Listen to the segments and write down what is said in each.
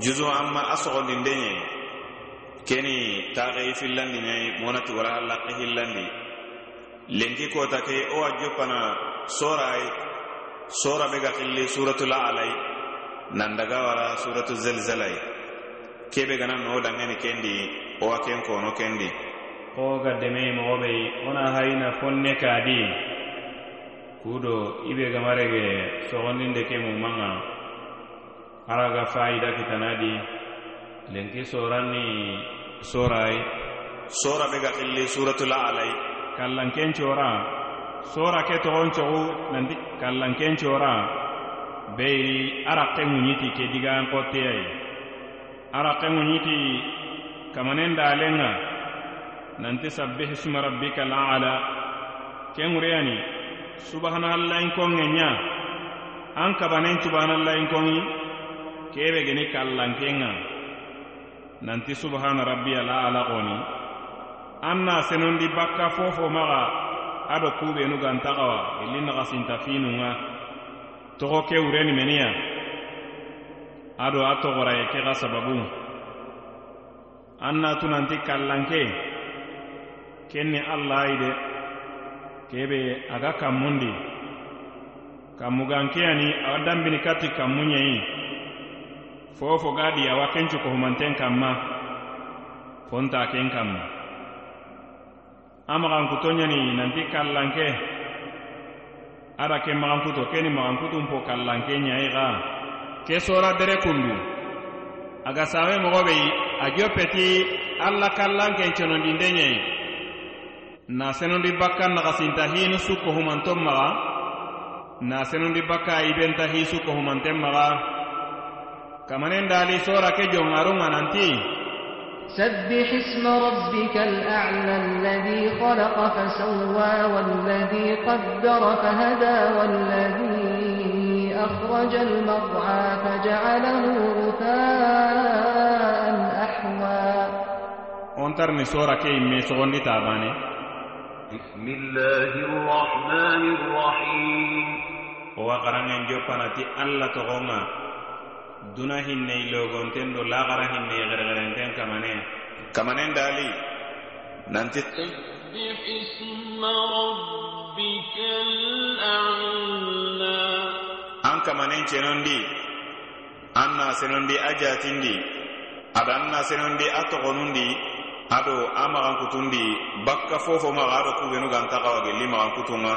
juzu amma a sogondi ndeñe keni taxeyi fillandi ñayi monati wala allaki hillandi. Lenki kota ke o a joppana soray sora be ga xilli suratul alai nandaga wara suratu zelzalai kebe gana no dangeni kendi o wa ken kono kendi. oga deme mogoɓe wona hayina fonne kadi kudo ibe gamarege sogondinde ke mu manga. Araga fayida kitanadi lenki soranni soray sora be ga xilli suratul alai kallankensora sora ke togoncogu nanti kallankensora beyi araqe ŋuɲiti ke digan kotteyai araqe ŋuɲiti kamanen dalenga nanti sabbih isma rabbika lala ke ŋureyani subhanallahin konŋe ɲa an kabanen subhanallahin konŋi kebe geni kallankenga nanti subhana rabbiyal ala goni anna senondi bakka fofo maga. Ado kubenu gantagawa. Illi nagasinta finunga. Togo ke wureni meniya ado a togoraye ke ga sababu anna tu nanti kallanke kenni allahi de kebe aga kammundi kammugankeyani awa danbini kati kammu ɲeyi fofo gadi awa kencu ko kanma fonta ken kanma a maxankuto ɲani nanti kallanke ada ke maxankuto keni maxankutun po kallanke ɲayi xa ke sora dere kundu. Aga same moxo ɓeyi a jopeti alla kallanken conondinde ɲayi na senondi bakka naxasinta hinu sukko humanton maxa na senondi bakka ibenta hi sukko humanten maxa kamanen dali sora ke jongarunga nanti سبح اسم ربك الأعلى الذي خلق فسوى والذي قدر فهدى والذي أخرج المرعى فجعله غثاء أحوى أنترني سورة كي ميسغن تاباني بسم الله الرحمن الرحيم وقرن جوبانتي الله تغوما duna hinne ilogonten do lagara hinne gergerenten kamane kamanen dali nanti an kamanen cenondi an na senondi a jatindi ada an na senondi a togonundi ado a maxan kutundi bakka fofo maxa ado kubenu gantaxawa gelli maxan kutunga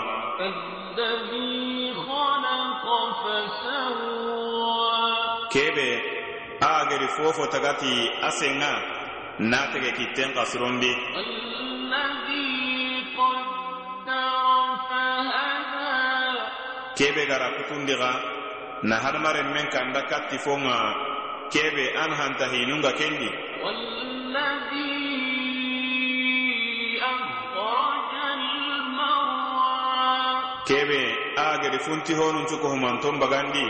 kebe a geri fofo tagati a senga na tege kitten xasirondi kebe gara kutundixa na hadamaren men kanda katti fonga. Kebe an hanta hinunga kendi. Kebe a gari funti honun cuko humanton bagandi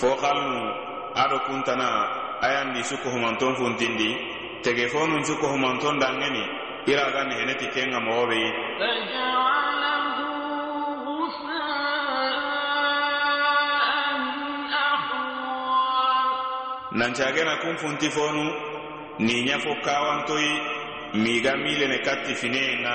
fo kalnu ado kuntana ayandi suko humanton funtindi tege fonun suko humanton dangeni iragani heneti kenga mogobe nancagena kun funti fonu ni ɲafo kawantoyi miga milene katti finenga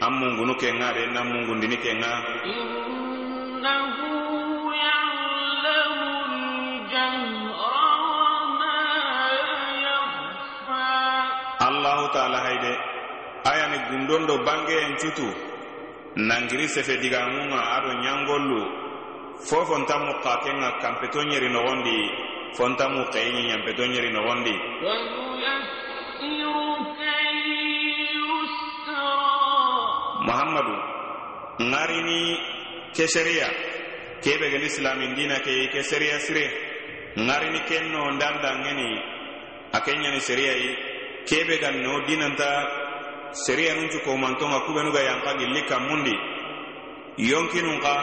an mungunu kenga de nan mungundini kenga. Taala hayde ayani gundon do bange en cutu nangiri sefe digamunga ado ñangollu fo fontamu ka kenga kampeto ñeri nogondi. Fontamu keyiñi ñampeto ñeri nogondi muhammadu ŋarini keseriya kebe geni silamin dina ke ke seriya sire ŋarini ken no ndandangeni a ke ɲani seriya yi kebe gan no dinanta seriya nun cukomantonga kubenu ga yanka gilli kanmundi yonkinun ka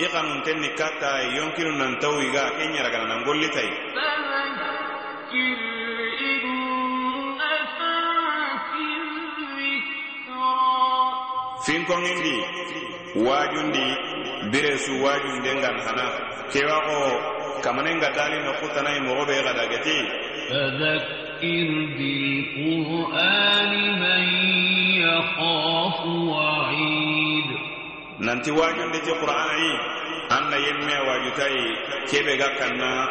i kanun ten ni katta yonkinu nantawu iga a ke ɲaragananangolli tayi gollitai finkongindi wajundi biresu wajundengan hana kewa ko kamanen ga dali no kutanai mogo be ga dageti فذكر بالقرآن من يخاف وعيد nanti wajundi ti qur'ana yi anna yemme wajutai kebe ga kanna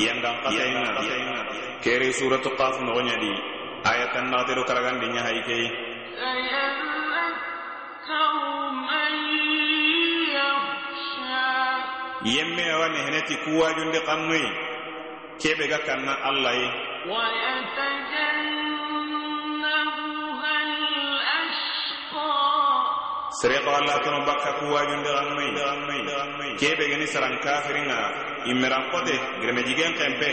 yangan qataina kere suratu qaf no nyadi ayatan na tero karagandi nya yemme wani heneti kuwajundi kannuyi kebe ga kanna allah ye. Sereko allah tono bakka kuwajundi kannuyi kebe gani saran kafiringa. Immerankote giremejigen kempe.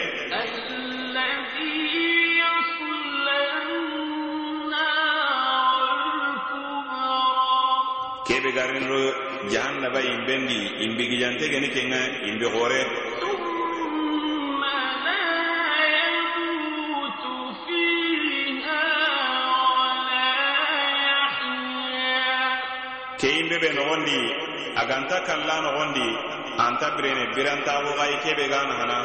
Kebe garinro jahannaba imbendi imbigijante geni kenga imbi hore ke imbe be nogondi aganta kalla nogondi anta birene birantago gayi kebe gana hana.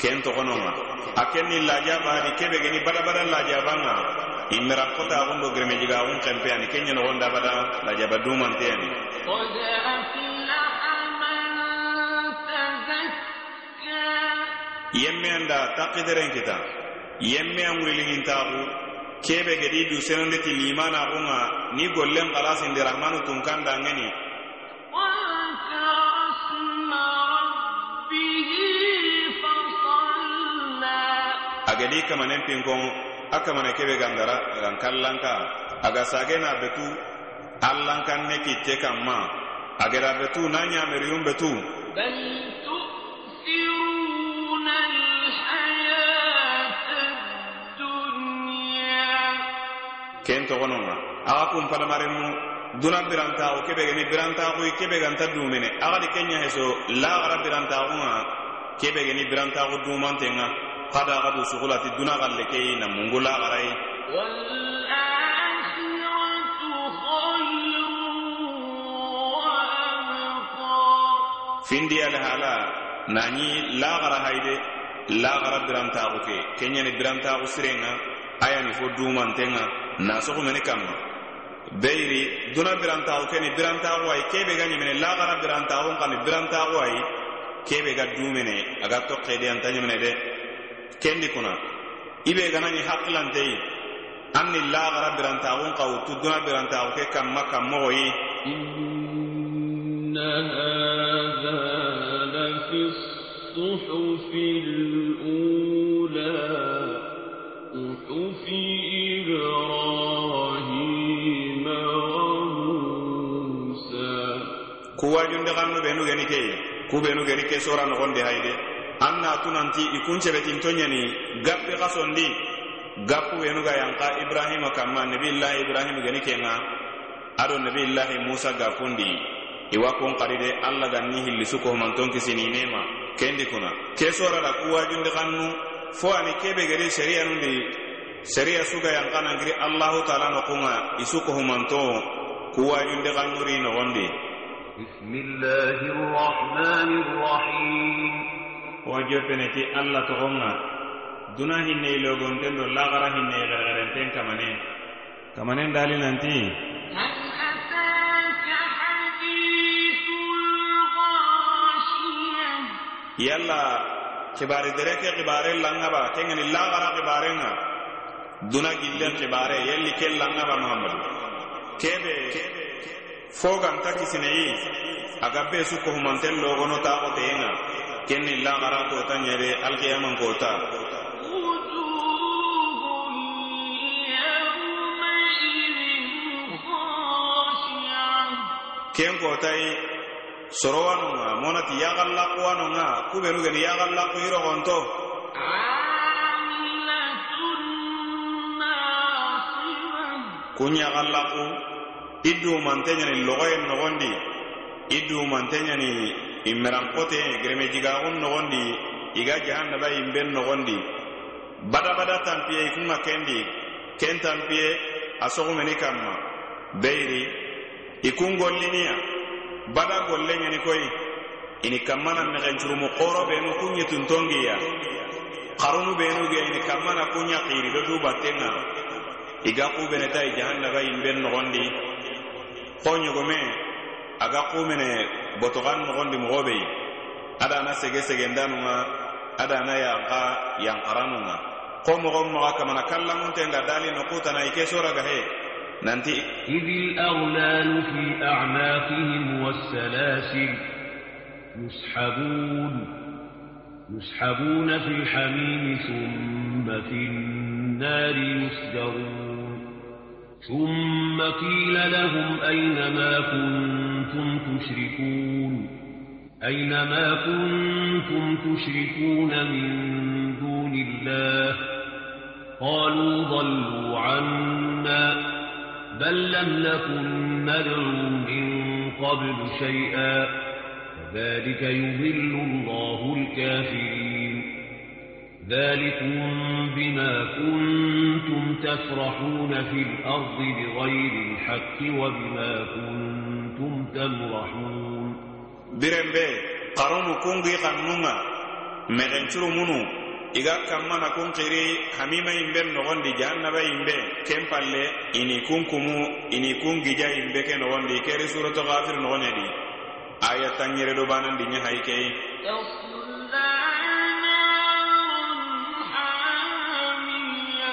Ken togononga a kenni lajabadi kebe geni badabada lajabanga imira kota awun do greme jiga awun kempe ani kenya no wonda ba da la jaba duman te yemme anda taqdiren kita yemme angulingin tabu kebe gedi du senonde ti limana unga. Ni gollen qalasin de rahmanu tun kanda ngani agedi kamanen pinkon aka mana kebe gandara ran kallanka. Aga sagena betu allankan ne ki te agera betu nanya meriun betu. Bal tu'siruna alhayat dunya ken to gono na aga kun pala maremu duna biranta o kebe biranta o kebe ganta dumene. Aga de heso la biranta o kebe ni biranta o dumante hada gadu sugulati duna galle ke na mungula garai findi al hala nani la gara haide la gara biram ta ke kenya ni biram ta sirenga aya ni fo duma ntenga na so ko meni kamma beiri duna biram ta ke ni biram ta wai kebe ganyi meni la gara biram ta ko ni biram ta wai kebe ga dumene aga to qede antanya mene de. kendi kuna ibe ganañi haqilanteyi an ni laxara birantaxun xawu tu duna birantaxu ke kamma kammoxoyi إن هذا لفي الصحف الأولى صحف إبراهيم وموسى kuwajunde xannu benu geni ke ku benu geni ke sora noxonde hayde an na tunanti i kuncebetinto ñani gappi xasondi gappu wenuga yanka ibrahima kamma nabiillahi ibrahima geni kenga ado nabiillahi musa gappundi iwa kun xadi de allah ganni hilli sukohumanton kisini nema kendi kuna ke sorada kuwajunde xannu fo ani kebe gedi sharia nundi sharia suga yankanangiri allahu taala nokunga i sukohumanto kuwajunde xannuri noxondi بسم الله الرحمن الرحيم wo joppene ti alla togon ŋa duna hinneyi logonten do hinne hinneyi xerexerenten kamane kamane dali nanti yalla kibari dere ke kibare langaba ke ngani lagara kibare ŋa duna gilla kibare yelli ke langaba mahamadu kebe fo ganta kisineyi aga be su ta o taxoteyenŋa kenni lagara kota ɲere alkiyaman kota ken kotayi sorowanunga monati yagallakuwanunga kubenu geni yagallaku irogonto kun yagallaku i dumante ɲani logoyen nogondi i dumante ɲani immerankote gereme jigaxun noxondi iga jahannaba yimben noxondi badabada tanpiye i kunga kendi ken tanpiye a soxumeni kanma beyiri ikun golliniya bada golle ɲeni koyi ini kammana mexencurumu xoro kunye tuntongiya ɲetuntongiya xarunu benu ge ini kammana kunɲa xiri do dubattenga. I ga xubeneta i jahannaba yimben noxondi xo ɲogome aga ga xumene botoxan nogondi moxoɓey adana sege segendanunga adana yanka yankaranunga xo moxon maxa kamana kallamuntenga dali no kutana ike soraga he nanti إذ الأغلال في أعناقهم والسلاسل يسحبون يسحبون في الحميم ثم في النار يسجرون ثم قيل لهم أين ما كنتم تشركون أين ما كنتم تشركون من دون الله قالوا ضلوا عنا بل لم نكن ندعو من قبل شيئا كذلك يضل الله الكافرين ذلكم بما كنتم تفرحون في الأرض بغير الحق وبما كنتم تمرحون birembe xarunu kungi xannunga mexencuru munu iga kammana kun xiri hamima yimben noxondi jahannaba yimbe ken palle ini kun kumu ini kun gija yimbe ke noxondi keri surato xafir noxoñadi aya tanñere do banandi ɲa hay kei تصلى نار حامية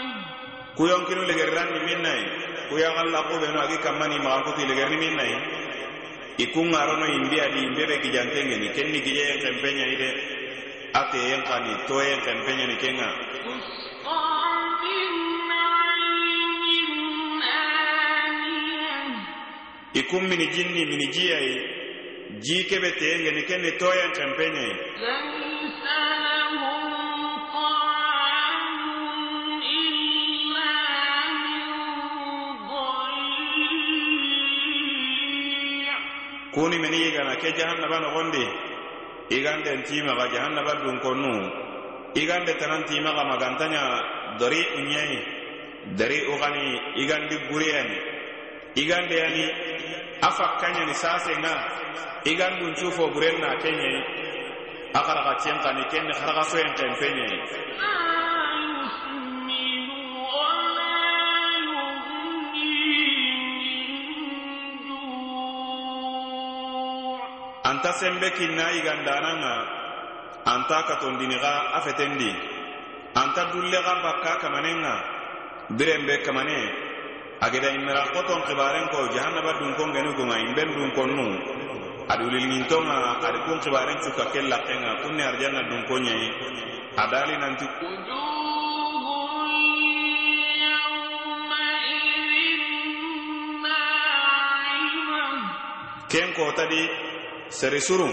kuyonkinu legerirandi min nayi kuyaxalla kuɓenu agi kammani maxankutu legerini min nayi ikun arono imbi adi imbebe kijantengeni kenni kijeyen kempenyani de akeyen kani toyen kempenyani kenga. Ikun mini jinni mini jiyayi ji kebe teyengeni kenni toyen kempenyayi kuni meni igana ke jahannaba nogondi igande timaxa jahannaba dunkonnu igande tanantimaga magantanya dori unyai. Dari uxani igandi gureyani igande yani afakkanyani sasenga iganduncu fo gurenna kenyai akaraga cenkani kenni haraga soyen kenpenyai anta sembe kinna yigandananga anta katondiniga a fetendi anta dullega bakka kamanenga birenbe kamane ageda immera koton xibaren ko jahannaba dunkongeni gunga imben dunkonnu adi wulilŋintonga adi kun xibaren cuka ke lakkenga kunne arjanna dunkonɲayi adali nanti ken kotadi seri surun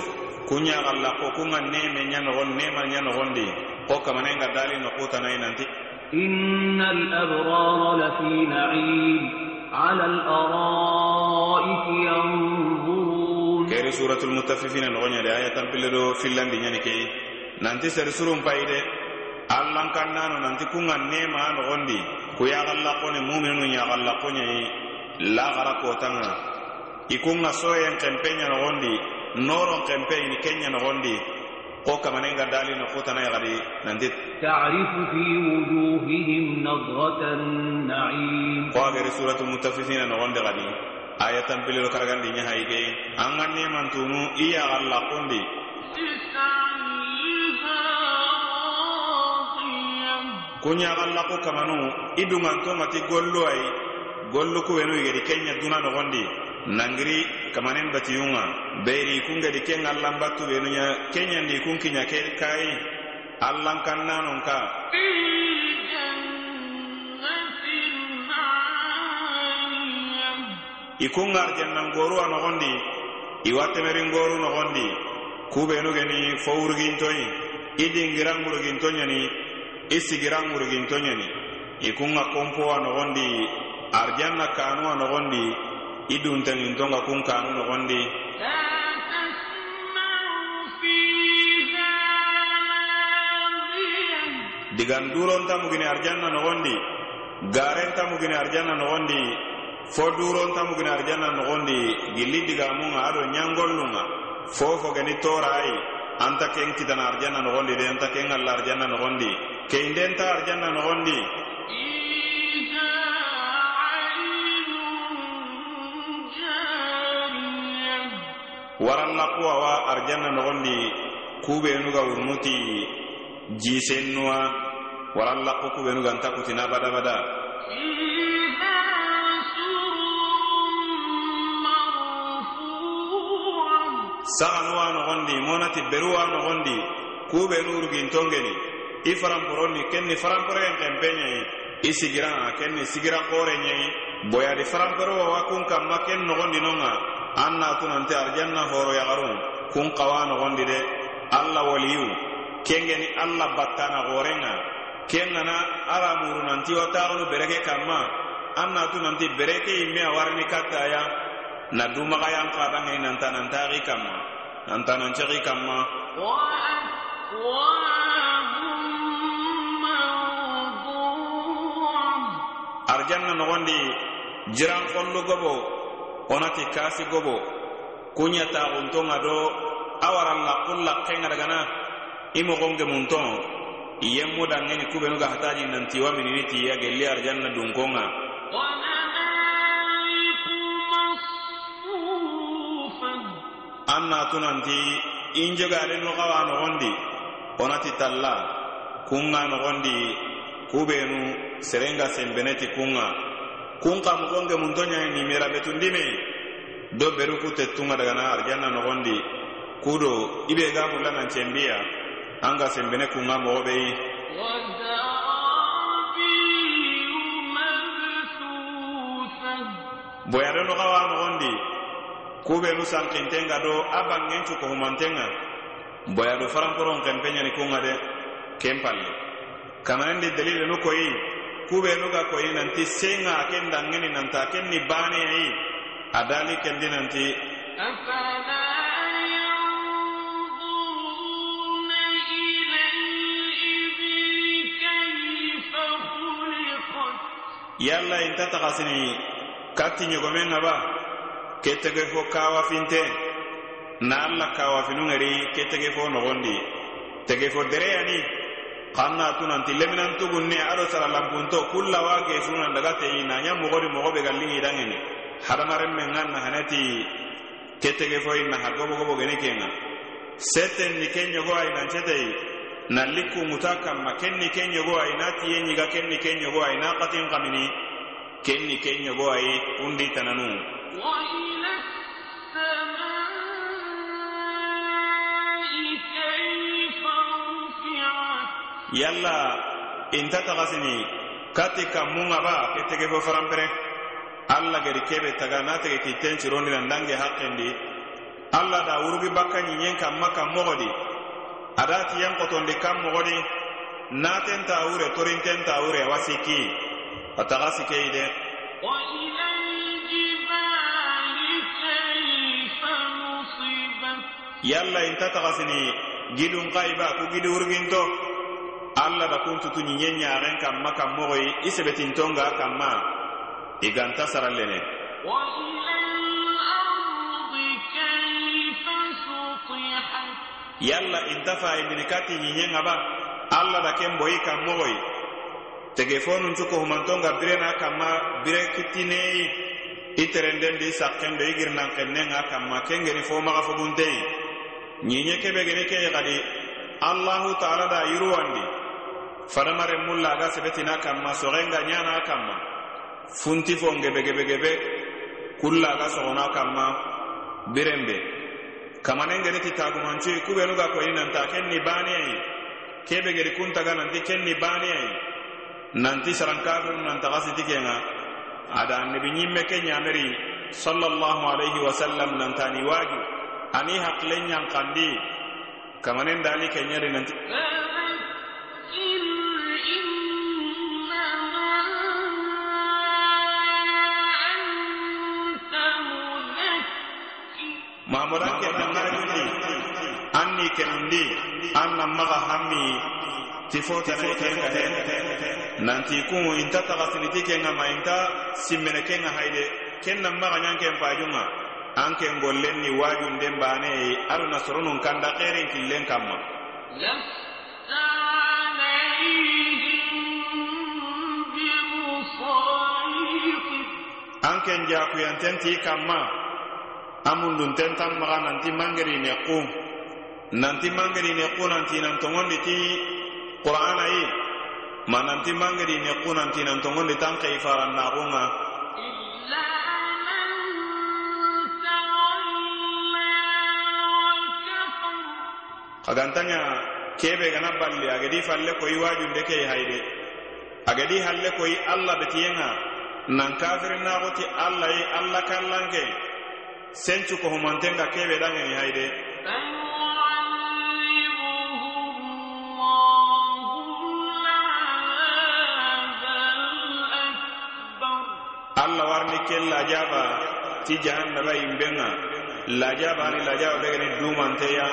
kunɲaxalla ko kunga neme ɲanoxon nema ɲanoxondi ko kamanenga dali nokutanayi nanti إن الأبرار لفي نعيم على الأرائك ينظرون keri suratul mutafifina nogoñade aya tampille do fillandi ñani ke nanti seri surun payide allan kannano nanti kunga nema nogondi ku yaxallaqone muminunu yaxallaqoñayi laxara kotanga i kunga soyen xempeña nogondi noron kempe ni kenya no gondi ko kamanenga dali na kota na yagadi nandit. Ta'rifu fi wujuhihim nadratan na'im. Ko agari suratul mutaffifin na gondi gadi ayatan pililo karagandi nya haige anganne mantunu iya allah kondi kunya alla ko kamanu idu to mati gollo ay gollu ko wenu igedi kenya duna no gondi nangiri kamanen batiyunga beri kungedi ken allan battubenu ɲa kenyandi kun kiɲa ke kayi allan kannanon ka i kun arjanangoru a nogondi i wattemeringoru nogondi kubenu geni fo wurugintoɲi i dingiran wuruginto ɲani i sigiran wuruginto ɲani i kun ga konpo a nogondi arjanna kanu a nogondi idun tan in tonga kun kanu nogondi digan duron tamugini arjanna nogondi garen tamugini arjanna nogondi fo duron tamugini arjanna nogondi gilli digamunga ado ɲangollunga fofo geni torai. anta ken kitana arjanna nogondi de anta ken alla arjanna nogondi keinden ta arjanna nogondi waran warannakuwawa arjanna nogondi kubenuga urnuti jisennuwa. Waran lakku kubenuga nta kutina badabada saganuwa nogondi monati beruwa nogondi kubenu urugintongeni i faranporonni kenni faranporegen kenpeñei i sigiran a kenni sigiran korenñei boyadi faranporowa wa kun kanma ken nogondi nonga. an na kunonte arjanna horo yagarun kun kawa nogondi de alla waliyu kengeni alla battana gorenga kengana ala muru nanti wa taxunu bereke kanma an natu nanti bereke yimme a warini kattaya na dumagayan xabangeni nanta nantaxi kanma nanta nancexi kanma arjanna nogondi jiran xollu gobo onati kasi gobo. Kunya taxuntonga do awaran laqqun laqqenga dagana. I mogonge munton iyenmu dangeni kubenu ga hataji nantiwa minini tiya gelli arjanna dunkonga. An natunanti in jogale noxawa noxondi onati talla kunga noxondi kubenu serenga sembeneti kunga. kun kamugonge mun toñani nimirabe tundime do beru ku tettunga dagana arjanna nogondi. Kudo ibe ga mulla nan cembiya an ga sembene kunga mogobe yi boyare nogawa nogondi. Kubenu sankintenga do a bangen cukohumantenga boya do farankoron kempeñani kunga de ken palle kamanendi dalile nu koyi kubenuga koyi nanti senga ken dangeni nanta ken ni baneyai adali kendi nanti. Yalla inta taxasini katti ɲogomen naba ke tege fo kawafinte na alla kawafinungeri ke tege fo noxondi tege fo dereyani kanna tunanti leminan tugunne ado sara lampunto kulla wage suna daga teyi nanya mogori mogobe gallingi dangeni hadamaren men ngan na hanati ketege foyi na hagobo gobo gene kenga. Seten ni kenyo go ay nan cetei na likku mutaka ma kenni kenyo go ay na tiye ni ga kenni kenyo go ay na qatin qamini kenni kenyo go ay undi tananu. yalla inta tagasini kati kammunga ba ketege fo farampere. Alla gedi kebe taga na tege ti ten cirondina ndange hakkendi alla da wurugi bakka ni nyen kam ɲiɲen kanma kanmogodi ada tiyen kotondi kanmogodi naten tawure torinten tawure awa sikki a taga sikeyi de yalla inta tagasini gidun qaiba ku gidi wuruginto alla da kuntutu nyenye nyaren kanma kanmogoyi i sebetintonga kanma i ma. Iganta saralene yalla intafa fayindini kati ɲiɲe ŋa ba. Alla da ken boyi kanmogoyi tege fonuntu kohumantonga birena kanma bire kitineyi i terendendi sakkendo i girinankenne ŋa kanma kengeni fo maga fogunteyi nyenye kebe gene ke yadi allahu taala da yiruwandi fadamaren mulla aga sebetina kanma soxenga ɲana kanma funti fo ngebegebegebe kulla aga soxona kanma birenbe kamanen geni kitagumancuyi kubenu kubenuga koyi nanta ken ni baniyayi kebe geri kuntaga nanti ken ni baniyayi nanti sarankafiru nantaxa siti kenga ada annabi ɲimme ke ɲameri sallallahu alaihi wasallam nantani waju ani hakilen ɲankandi kamanen dali kenɲeri nanti mahamudan ke dangara anni kemundi. Anna maga hammi. Tifo tifo kenga nanti kun inta tagasiniti kenga mainta inta kenga haide. Kenna maga nyanke mpajunga anke ken gollen ni wajunden bane aro na soronun kanda xeren killen kanma an ken jakuyantenti kanma amundun ten tan maga nanti mangeri ne ku. Nanti mangeri ne ku nanti nan tongondi ti qur'ana yi ma nanti mangeri ne ku nanti nan tongondi tan kai faran na gunga kagantanya kebe gana balli agedi falle koyi wajunde ke hayde agedi halle koyi allah betiyenga nan kafirinaxoti allah yi allah kallanke. sencu ko humantenga kebe dangeni hayde allah warni lajaba ti lajaba lajaba dumanteya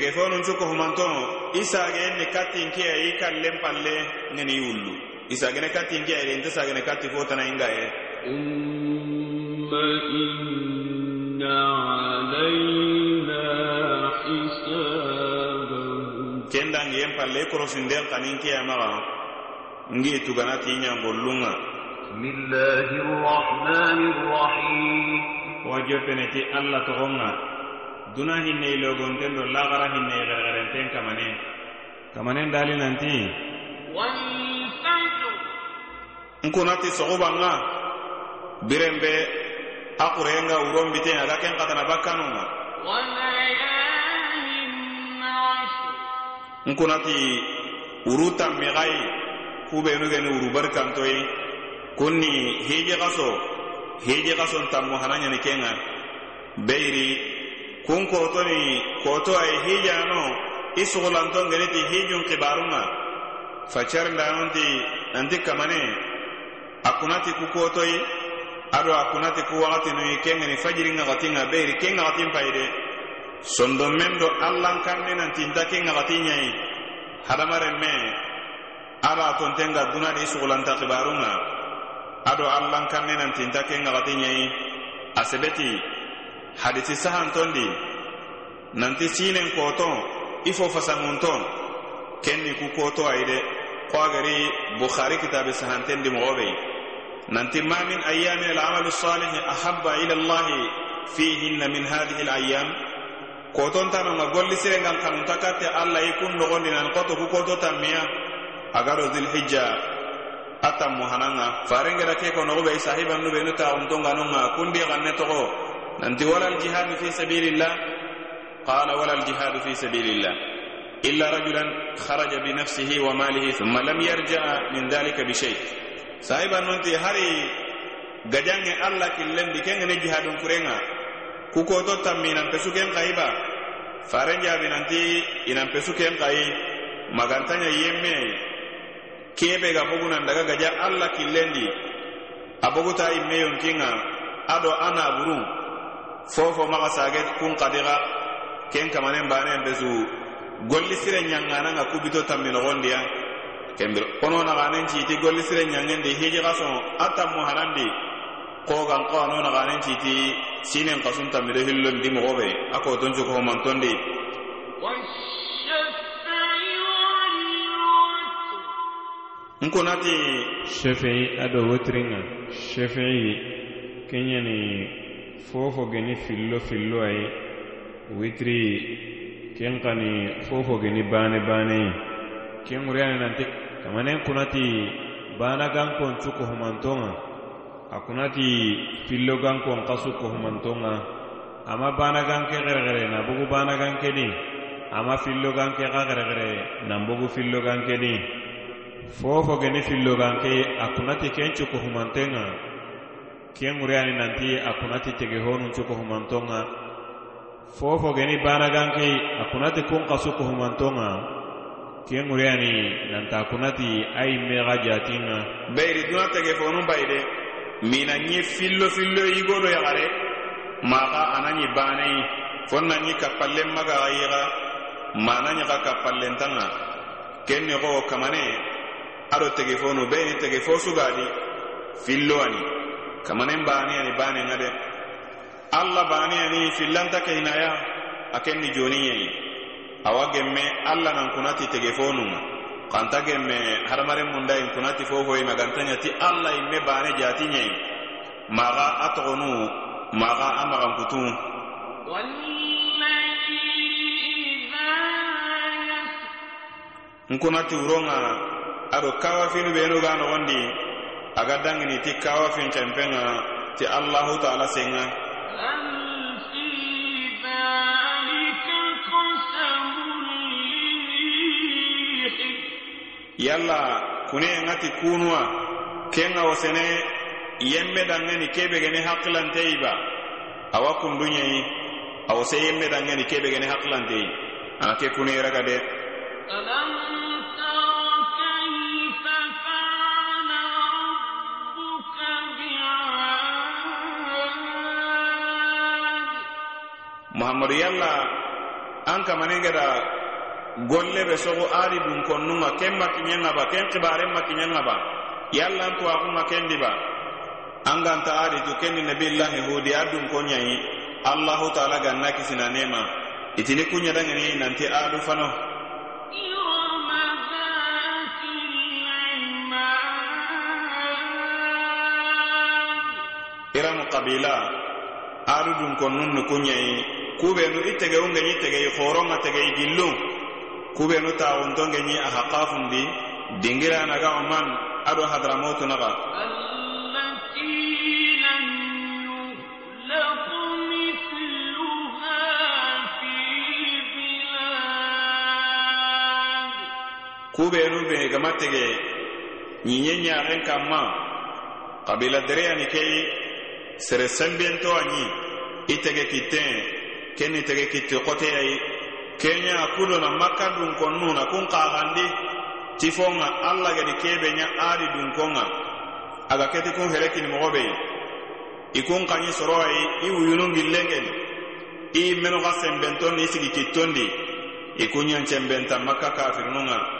ege fonun cuko humantono isage enne kattinkiya i kallen palle ngeni yullu. Isagene kattinkiya ide inte sagene katti fotana ingaye umma inna alayna hisabahum. Kendangi yen palle korosinden kanin kiyamaga e ngi tugana tiñangollunga bismillahi rrahmani rrahim wo joppeneti allah togonga duna hinne ilogonten do lagara hinne igargarenten kamane kamanen. Dali nanti. Nkunati sogubanga biren be a kurenga wuronbiten aga ken katana bakkanunga nkunati wuru tanmixayi kubenugeni wuru barikantoyi kunni hiji xaso hiji xason tanmu hanaɲani kenga beyiri kun kotoni koto ay hijano isugulanton geniti hijun kibarunga facer ndanonti nanti kamane akunati ku kotoi ado akunati ku wakati nui kengeni fajiri ngakati nga beri keng ngakati mpaide. Sondo mendo allan kanne nanti nta keng ngakati nyai hadamare me ado atontenga dunadi isugulanta kibarunga ado allan kanne nanti nta keng ngakati nyai asebeti asebeti hadisi sahantondi nanti sinen koton i fo fasanŋunton kenni ku koto ayi de ko agari bukhari kitabe sahantendi mogo bei nanti ma min ayami alamalu salihi ahabba ila llahi fihinna min hadihi alayam kotontanonga golli sirengan kanunta katte allah i kun nogondi nan koto ku koto tammiya. Agaro dilhijja a tammu hananga farengeda ke konogo bei sahibanu benu taxuntonganonga kundi xanne togo. ننتي ولا الجهاد في سبيل الله؟ قال ولا الجهاد في سبيل الله. إلا رجلا خرج بنفسه وماله ثم لم يرجع من ذلك بشيء. سايبا ننتي هاري غجان الله كلن بكين نجهاد كرينا كوكو توتم من انتسو كين قايبا؟ فارنجا بننتي انتسو كين قاي. مغانتانيا يمي. kebe ga bugun an daga gaja Allah killendi abugo ta imme yonkinga ado ana burun fofo maxa sage kun kadixa ken kamanen banen be su golli sire ɲangananga kubito tammi noxondiya kembir kono naxanen citi golli sire ɲangendi hiji xa son a tammu hanandi kogan xo ano naxanen citi sinen xasun tammido hillondi moxoɓe a koton cukohomantondi nkunati shafii ado wotringa. Shafii kenyani fofo geni fillo fillo ayi witri ken kani fofo geni bane bane ken ŋuriyani nanti kamanen kunati bana gankon cu kohumantonga a kunati fillo gankon kasu kohumantonga ama bana ganke xerexere na bugu bana ganke di ama fillo ganke xa xerexere nan bugu fillo ganke di fofo geni filloganke a kunati ken cuko humantenga ken ŋuriyani nanti a kunati tege honuncu kohumanton ŋa fo geni banaganki a kunati kun kasu kohumanton ŋa ken ŋuriyani nanta kunati a yi mexa jatin ŋa beyiri duna tege fonu mina ɲe fillo fillo yigodo yaxare maxa a na ɲi baneyi fo na ɲi kappallen magaxa yixa mana ɲaxa kappallentan ŋa ken ni xo kamane. Ado tege fonu beyini tege sugadi fillo ani. kamanen baniyani banenga ngade alla baniyani fillanta ke hinaya aken ni joni joniyeyi awa gemme alla nan kunati tegefonunga kanta gemme hadamaren mundayin kunati fo hoyima gantanyati alla imme bane jatiyeyi maga a maga a magankutu nkunati wuronga ado kawafinu benu ga nogondi aga dangini ti kawa fincenpenŋa ti allahu taala senga. Yalla kune ŋa ti kunuwa ken ŋa wo yemme dangeni kebe gene hakkilanteyi ba awa kundunyeyi awo se yemme dangeni kebe gene hakkilanteyi ana ke kune kuneyiraga de. Alam muhammadu yalla an kamanengeda golle be sogo ari dun konnunga ken makiɲengaba ken kibaren makiɲengaba yalla n tuwakunga kendiba an ganta ari tu kendi nabillahi hudi a dun konɲayi allahu taala ganna kisina nema. Itini kunɲadangeni nanti adu fano. Iramu kabila adu dun konnun ni kunɲayi kubenu i tege ungeñi tege i xoronga tege i gillun kubenu taxuntongeñi a xaqafundi dingiranaga oman ado hadramotu naxa kubenu be gama tege ɲiɲe ɲaxen kanma kabila dereyani keyi sere senbento a ñi i tege kitten. kenni tege kitti xoteyayi kenya kudona makka dunkonnuuna kun kaxandi tifonga alla gedi kebe ɲa adi dunkonga aga keti kun herekini mogobeyi i. Kun xaɲi soroayi i wuyunun gillengeni i menoxa senbentondi i sigi kittondi. I kun ɲancenbenta makka kafirnunŋa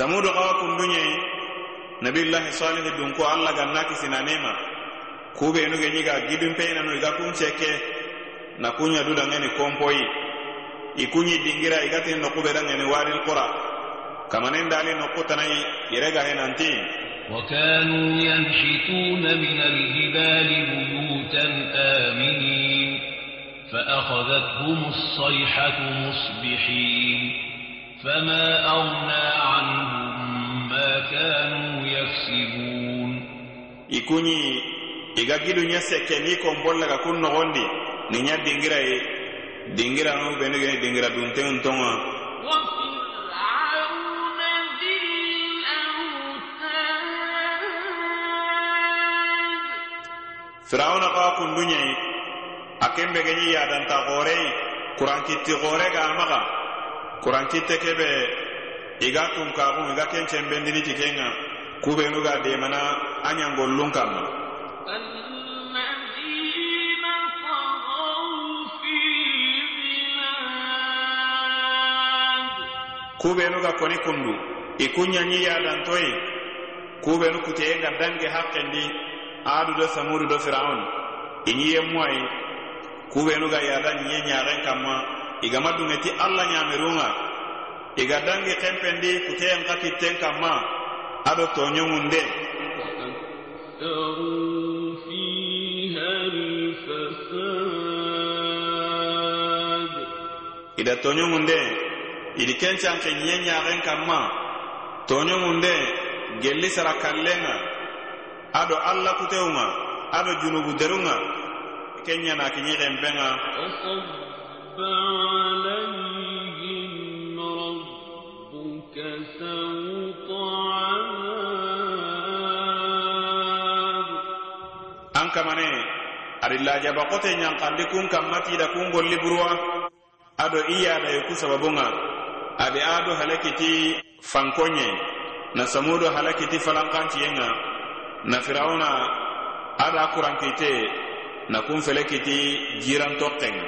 samudu xawa kunduñayi nabillahi salihi dun ko allah ganna kisina nema kubenu ge ñiga gidun peinanu iga kun cekke na kuña dudangeni kompoyi i kuñi dingira igatini nokuɓedangeni wadil qura kamanen dali nokkutanayi iregahe nanti وكانوا ينحتون من الجبال بيوتا آمنين فأخذتهم الصيحة مصبحين فما أغنى عنهم ما كانوا يكسبون i kuñi iga gidu ña sekke ni kompollaga kun nogondi ni ña dingira ye dingiranu benugeni dingira dunteun tonga وفرعون ذي الأوتاد firawuna kawa kunduñayi a kembe geñi yadanta xoreyi kurankitti xore ga maxa kurankitte kebe iga tunkaxun iga kencenbendiniti kenga kubenu ga demana a ɲangollun kanma kubenu ga koni kundu i kunɲanɲi yadantoyi kubenu kuteye ga dange hakkendi adu do samudu do firaun. I ɲiye muwayi kubenu ga yadan ɲiye ɲaren kanma igama dungeti alla ɲamerunga iga dangi xenpendi kuteyen xa kitten kanma ado toɲongunde ida toɲongunde idi kencan ke ɲe ɲaxen kanma toɲongunde gelli sara kallenga. Ado alla kutewunga ado junubu derunga. Ke ɲana kiɲi xenpenga an kamane ari lajaba kote nyankandi kun kanmatida kun golli buruwa ado iyada yoku sababunga adi ado halakiti fankonye. Na samudo halakiti falankantiyenga na firauna ada kurankite na kun felekiti jiran tokkenga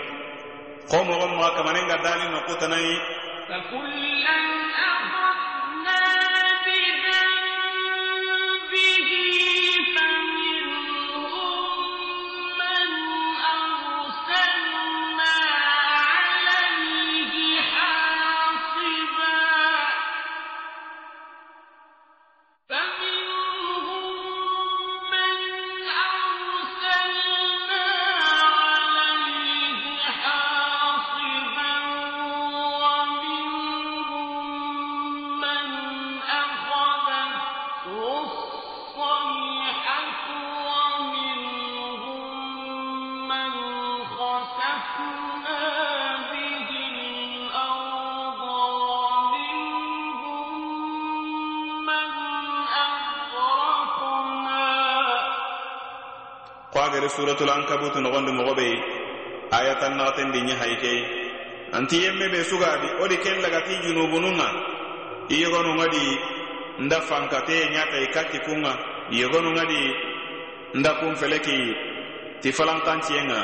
قوم وما كمان قدالي نقطنا فكلا أخذ suratul ankabut nogondi mogo be aya tan naxatendi ɲe hayi ke anti yemme be sugadi wo di ken lagati junubununga i yogonunga di nda fankate ɲata i katti kunga. Yogonunga di nda kun feleki ti falankantiyenga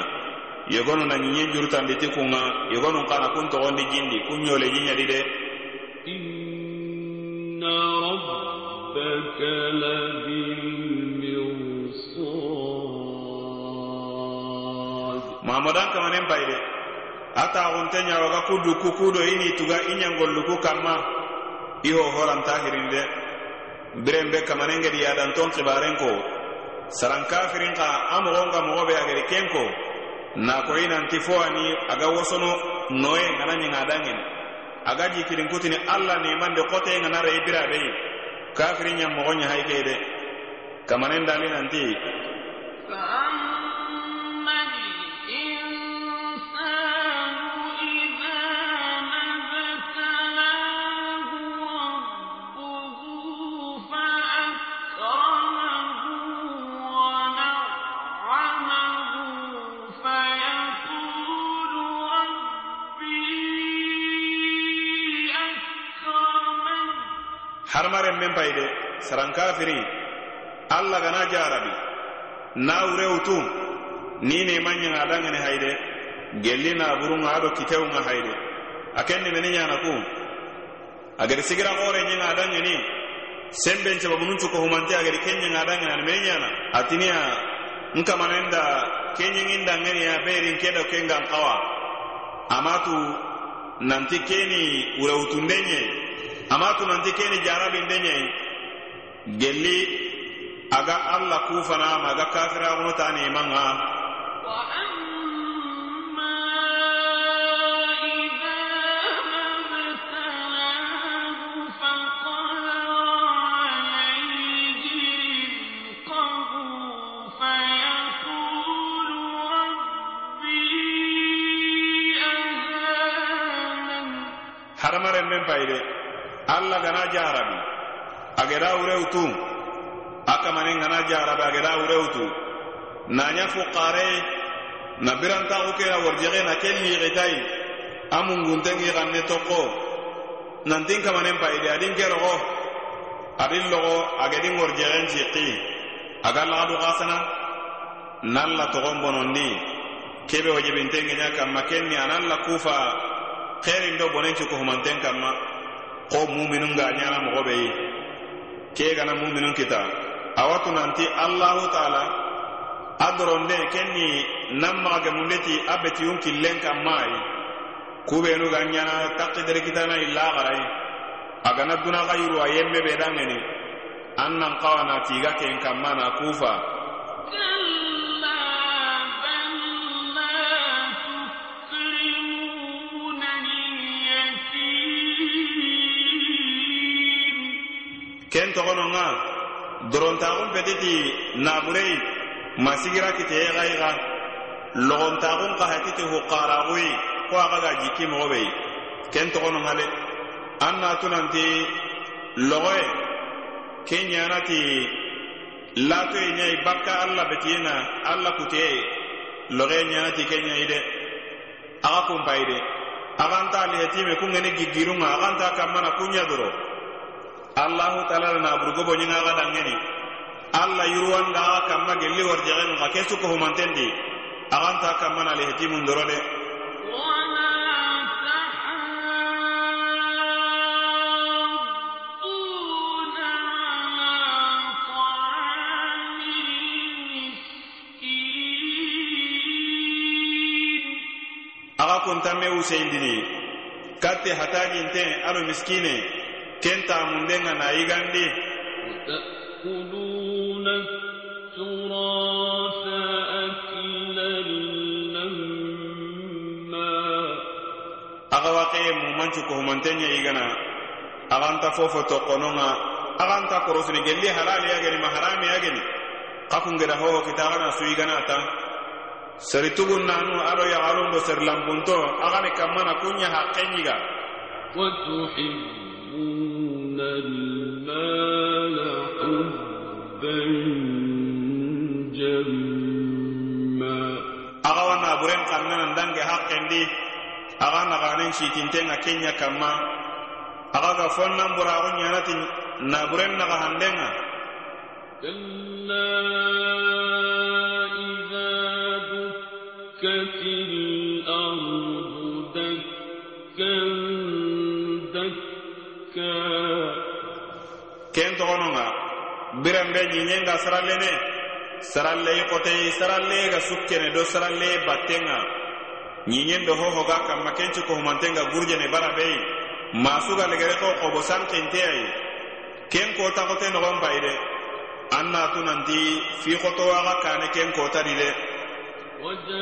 yogonu na ɲiɲe jurutandi ti kunga. Yogonun kana kun togondi jindi kun ɲole ɲiɲadi de aku duku kudo ini tuga inyangol luku kamma iho horanta hirinde de biren be kamanengedi yadanton kibaren ko saran kafirinka a mogon ga a be ageri ken ko na ko fo ani aga wosono noye ngana ɲinga dangeni aga jikirinkutini alla nemande kote ngana rei bira kafirin ɲa mogo ɲahayikei de kamanen dali nanti sarankafiri alla gana jarabi. Na wure utu ni ne manya adanga ne haide. Gelli naburunga ado kitew nga haide. Aken ne ne meni ɲanaku agar sigira hore ɲaga dangeni semben cebabunun cuko humante agadi adanga ne ne ani atinia ɲana manenda kenya da kenɲingin ya berin kedo kenga kawa amatu nanti keni ure urewutundenɲe amatu nanti keni jarabi ndenye. gelli aga allah kufanam aga kafiragunutani imanga. Hadamaren men payde allah gana jarabi. agera wurewutu a kamanin gana jarabe ageda wurewutu naɲa fuqare na biranta ukera warjexe na ke liixitayi a munguntengi xanne toqo nantin kamanen payidi adin ke roxo adin loxo agedin warjexen jiqi aga laxadu xasana nalla la toxon bonondi kebe wajebintengeɲa kanma ken ni anan la kufa. Xerin do bonen kohumanten kanma xo muminunga ɲana moxo be yi ke gana muminun kita. Awatu nanti allahu taala a doronde kenni nan maga mundeti a betiyun killen kammayi kubenu ga ñana takkidere kitana illa xarayi a gana duna xa yiru a yemme be dangeni an nan xawana tiga ken kamma na kufa togononga. Dorontagun petiti naburei masigira kite egaiga. Logontagun kahetiti hukaragui ko agaga jiki mogobei. Ken togononga le? Annatunanti logoe. Kenyanati latoe nyai bakka alla betiyena alla kutee logee nyanati kenyai de? Aga kumpai de? Aganta alihetime kungeni gigirunga aganta kamana kunyadoro allah taala na burgo bo nyinga ga dangeni. Allah yuruan da kamma gelli war jagen ga kesu ko humantendi. Aran ta kamma na lehti mun dorode aga kontame wuseyindini kate hataji nte miskine. kenta mundenga na igandi وتأكلون التراث أكلا لما أغواقي ممانشو كهمانتنيا إيغانا أغانتا فوفو تقنونا أغانتا كروسني جلي حلال يغني محرام يغني قاكم غدا هو كتاغنا سويغانا تا سرتوغن نانو أرو يغالون بسر لامبونتو أغاني كمانا كونيا حقينيغا وتحب naxanen sitintenga kenya kamma axa ga fonnan buraxu ñanati naburen naxa handenga كلا إذا دكت الأرض دكا دكا ken toxononga biren be ñiñenga sarallene sarallei xotei saralle ga sukkene do saralle battenga ñiñen do hohoga kamma kencu ko humantenga gurjene bara bei masuga legere ko xobo sankinte ayi ken kota xote noxon bayi de an natu nanti fi xotowaxa kane ken kotadi de وجاء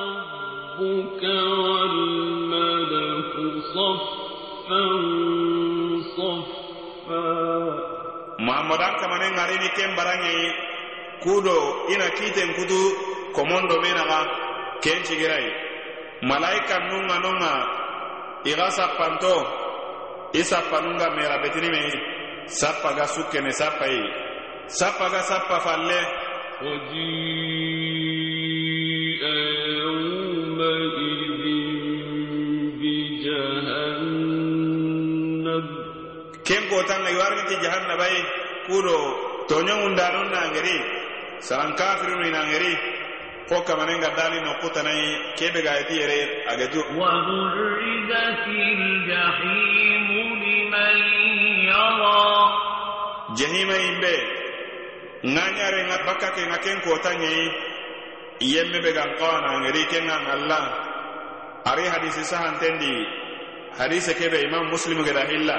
ربك والملك صفا صفا mahamadan kamane ngarini ken baranŋei kudo ina kiten kutu komondo be naxa ken cigirai malaika nunga nonga ixa sappanto i sappanunga mera betini me sappa ga sukkene sappa yi sappa ga sappa falle. Ken kotanga iwariniti jahannabayi kudo toñongundanun nangeri saran kafirinu inangeri. fo kamane ga dali no kutanayi kebe ga yeti yere agaju jahima yimbe nga ɲare nga bakka ke nga ken kota ɲeyi yemme be gan kawana ngeri ken ga ngalla. Ari hadisi sahantendi hadise kebe imam muslim geda hilla.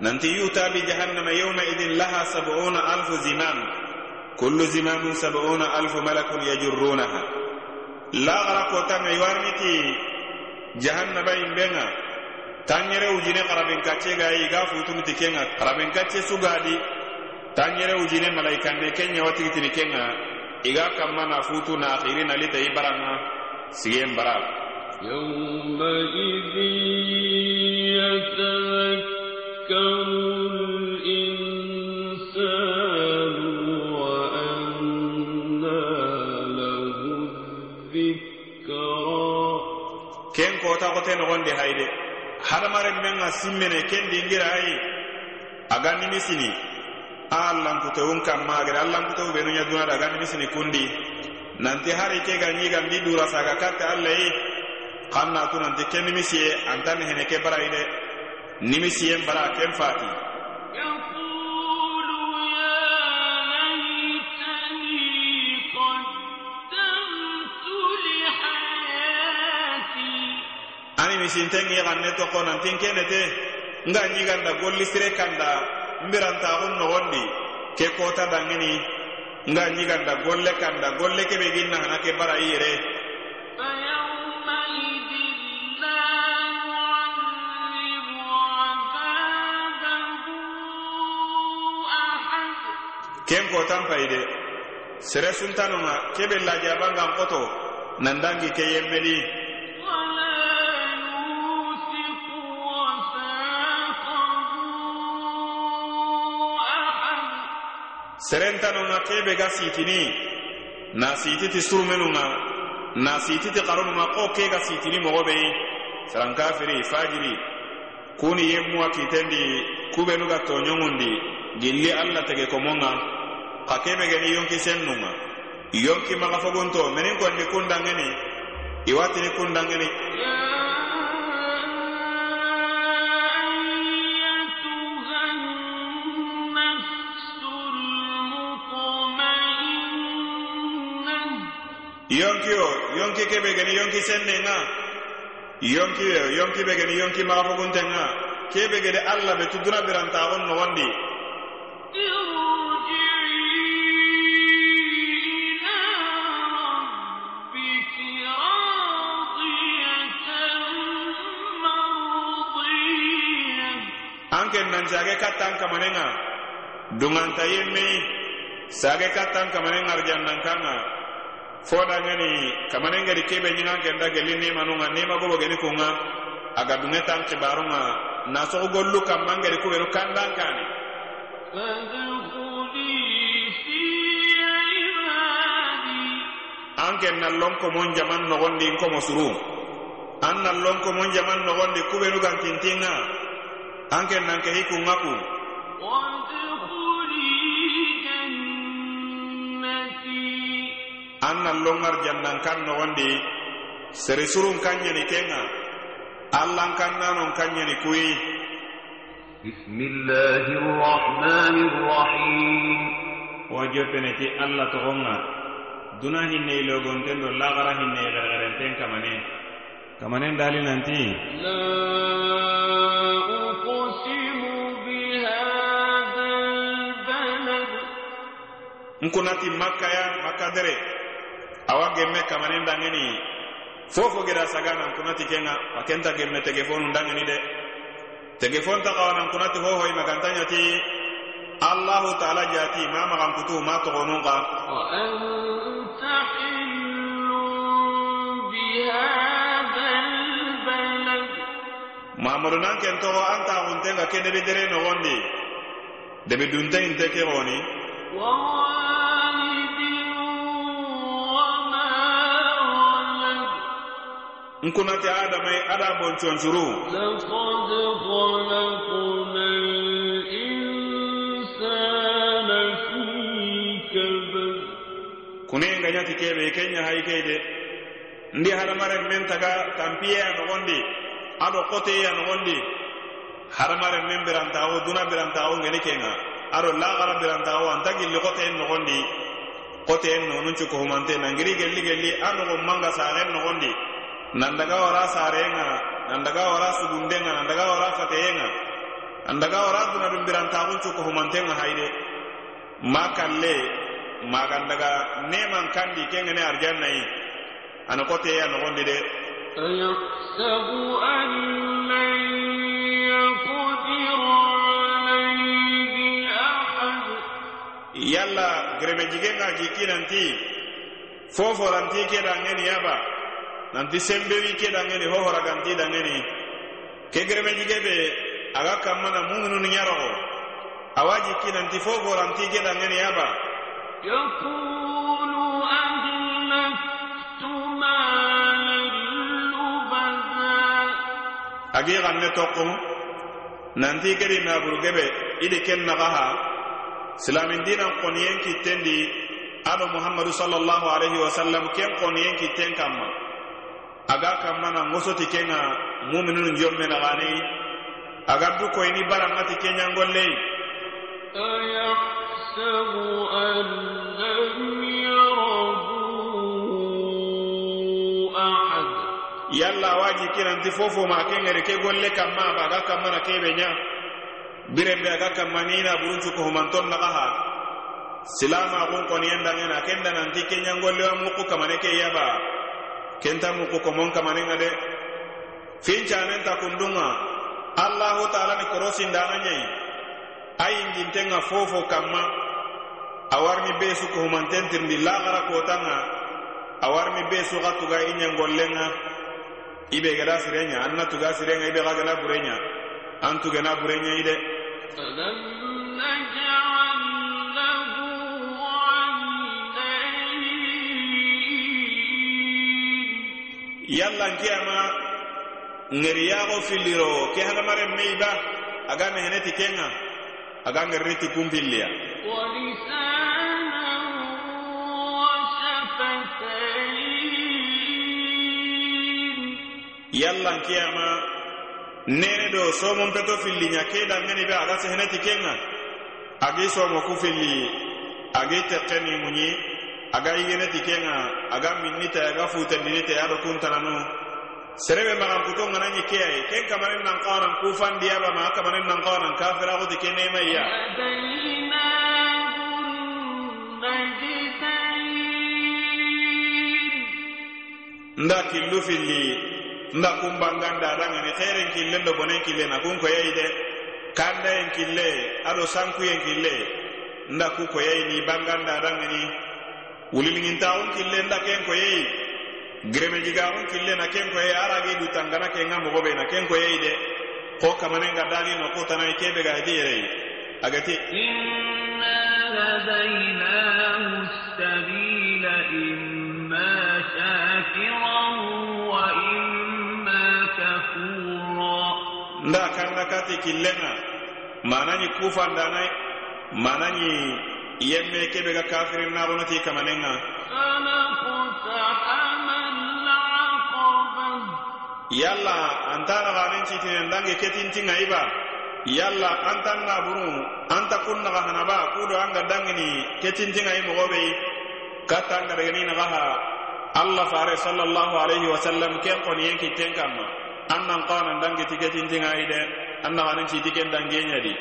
Nanti yuta bi jahannama yawma idin laha sab'una alfu zimam كل زمام سبعون ألف ملك يجرونها. لا غرق تان يوارنتي جهنم بين بينا. تانيره وجينه قربين كاتشي غاي غا فوتم تكينا. قربين كاتشي سوغادي. تانيره وجينه ملائكان دي كينيا واتي تيني كينا إغا كما نفوتو ناخيرين لتا يبرنا سيين برا يومئذ يتذكر kote nogondi hayde. Hadamaren menga simmene ken dingira ayi. Aga nimisini a allankutewun kammagede allankutewu benu ñadunada aga nimisini kundi. Nanti hari ke ga ñigandi dura saga katte allah yi. Xan natu nanti ke nimisiye antani hene ke barayi de nimisiyen bara ken fati. ani ni sinte ŋi xanne toko nantin kene te. Nga ɲiganda golli sire kanda nbirantaxun noxondi ke kota danŋini nga ɲiganda golle kanda golle kebe gin naxana ke bara i yere ken kotan payide sere suntanonŋa kebe lajaban gan koto nandangi ke yemmeli serentanonga kebe ga sitini na sititi surumenunga na sititi karonunga ko ke ga sitini mogo beyi sarankafiri fajiri kuni yemmuwa kitendi kubenu ga toñongundi gilli alla tege komonga ka kebe geni yonki sennunga yonki maga fogunto menin kondi kundangeni iwatini kundangeni yonki kebe gani yonki senne nga yonki yo yonki be gani yonki maga fogunte nga kebe gede alla be tuduna birantaxun nogondi anken nan sage kattan kamanenga dunganta yemme sage kattan kamanen arjannan kanga. foda nyani kamane ngari kebe nyinga kenda gelli ni manunga ni magobo geni kunga aga dunge tan kibarunga na so gollu kamma ngari ku beru kandan kani an ken na lonko mon jaman nogondi in komo suru an na lonko mon jaman nogondi ku beru gan kintinga an ken nan ke hikunga ku. an na longar jannan kan nogondi seresurun kan ɲeni kenga allan kan nanon kan ɲeni kuyi bismillahi rrahmani rrahim wajo peneti allah togon ga duna hinne logonten do lagara hinne xerexerenten kamane kamanen dali nanti nkunati makkaya makka dere. Awa gemme kamanen dangeni fofo geda sagana nkunati kenga wakenta gemme tegefonu dangeni de tegefon ta kawana nkunati hohoy magantanyati allahu taala jati ma magankutu ma togonunga وأنت حل بهذا البلد mamadu nan ken togo an taxuntenga ke debi dere nogondi debi dunte inte ke xoni nkunate adama ye ada bon consuru kune nga ñati keɓe kenya hay keyde ndi hadamaren men taga tampiye a nogondi aɗo koteye a nogondi. Hadamaren men birantawo duna birantawo ngeni kenga. Aɗo lagara birantawo anta gilli koteyen nogondi. Koteyen nonun cukohumante nangiri gelli gelli a nogon manga sagen nogondi. nandaga wara sarenga nandaga wara sugundenga nandaga wara fateyenga nan daga wara duna dum biran tagun cu ko humantenga haide. Makalle magan daga neman kandi kenga ne arjanna yi an kote ya no gonde de ayaksabu an lan yaqdiru alayhi ahad. Yalla greme jigenga jikinanti. Foforanti keda ngeni yaba. nanti sembewi ke dangeni ho hora ganti dangeni ke kegereme jigebe aga kammana muminunu ɲarogo awaji ki nanti fo ranti ke dangeni yaba يقول أهلكت مالا لبدا أجي غنى تقو نانتي كري na burgebe ide ken na gaha دينا dinan qoniyen ki tendi aba muhammadu sallallahu alaihi wasallam ken qoniyen ki تن كما aga kammana ŋosoti kenga muminunu jomme naxani aga du koyini barangati kenyangollei أيحسب أن لم يره أحد yalla waji kinanti fofo ma kengere ke golle kamma ba aga kammana kebe nya birembe aga kammanina buruncu ko humanton naxaha silama xun qoniyen dangena kenda nanti kenyangolle wa muku kamane ke yaba kenta muku komon kamanenga de fincanen ta kundunga. Allahu taala ni korosindana ñayi a yingintenga fofo kamma. A warni be su ko humantentirndi laxara kotanga. A warni be su tuga i ñangollenga i be an na tuga sirenga i be xa gana bureña an tugena bureña i de yalla nkiyama ŋeriyaxo filliro ke hadamaren meiba aga meheneti kenga aga ŋeriniti kunpilliya yalla nkiyama nene do somon peto fillinya ke dangeni be aga seheneti kenga agi somo ku filli agi tekkeni muɲi a ga yigineti kenŋa a ga min nita aga fuutendinite ado kuntananu serebe maxankuton ŋanan ɲe keyai ken kamarin nanxoxnan kufandiyalana kamarin nanxoxnan kafiraxu ti ke nemaiya ń da kinlu filli ń dakun bangan dadanŋini xerin kinle ndo bonen kilena kunkoyai de kandayen kinle ado sankuyen kinle ń da ku koyei ni bangandadanŋini wulilinŋintawun killen da ken koyeyi giremejigawun kille na ken koye aragi dutangana ken ga mogo na ken de. Ko kamanen ga dali no ko tanai kebe ga hedi yereyi agati nda kanga kati killenga mananyi kufandanai mananyi yemme kebe ga kafirin naxonoti kamanenga yalla antana xanen citinen dange ketintinga iba. Yalla antan na burun anta kunnaxa hanaba kudo anga dangini ketintinga i moxoɓeyi katta anga degeninaxaha allah fare sallallahu alaihi wasallam ken qoniyen kitten kanma. An nan qanan dange ti ketintinga i de an naxanen citi ken dangeñadi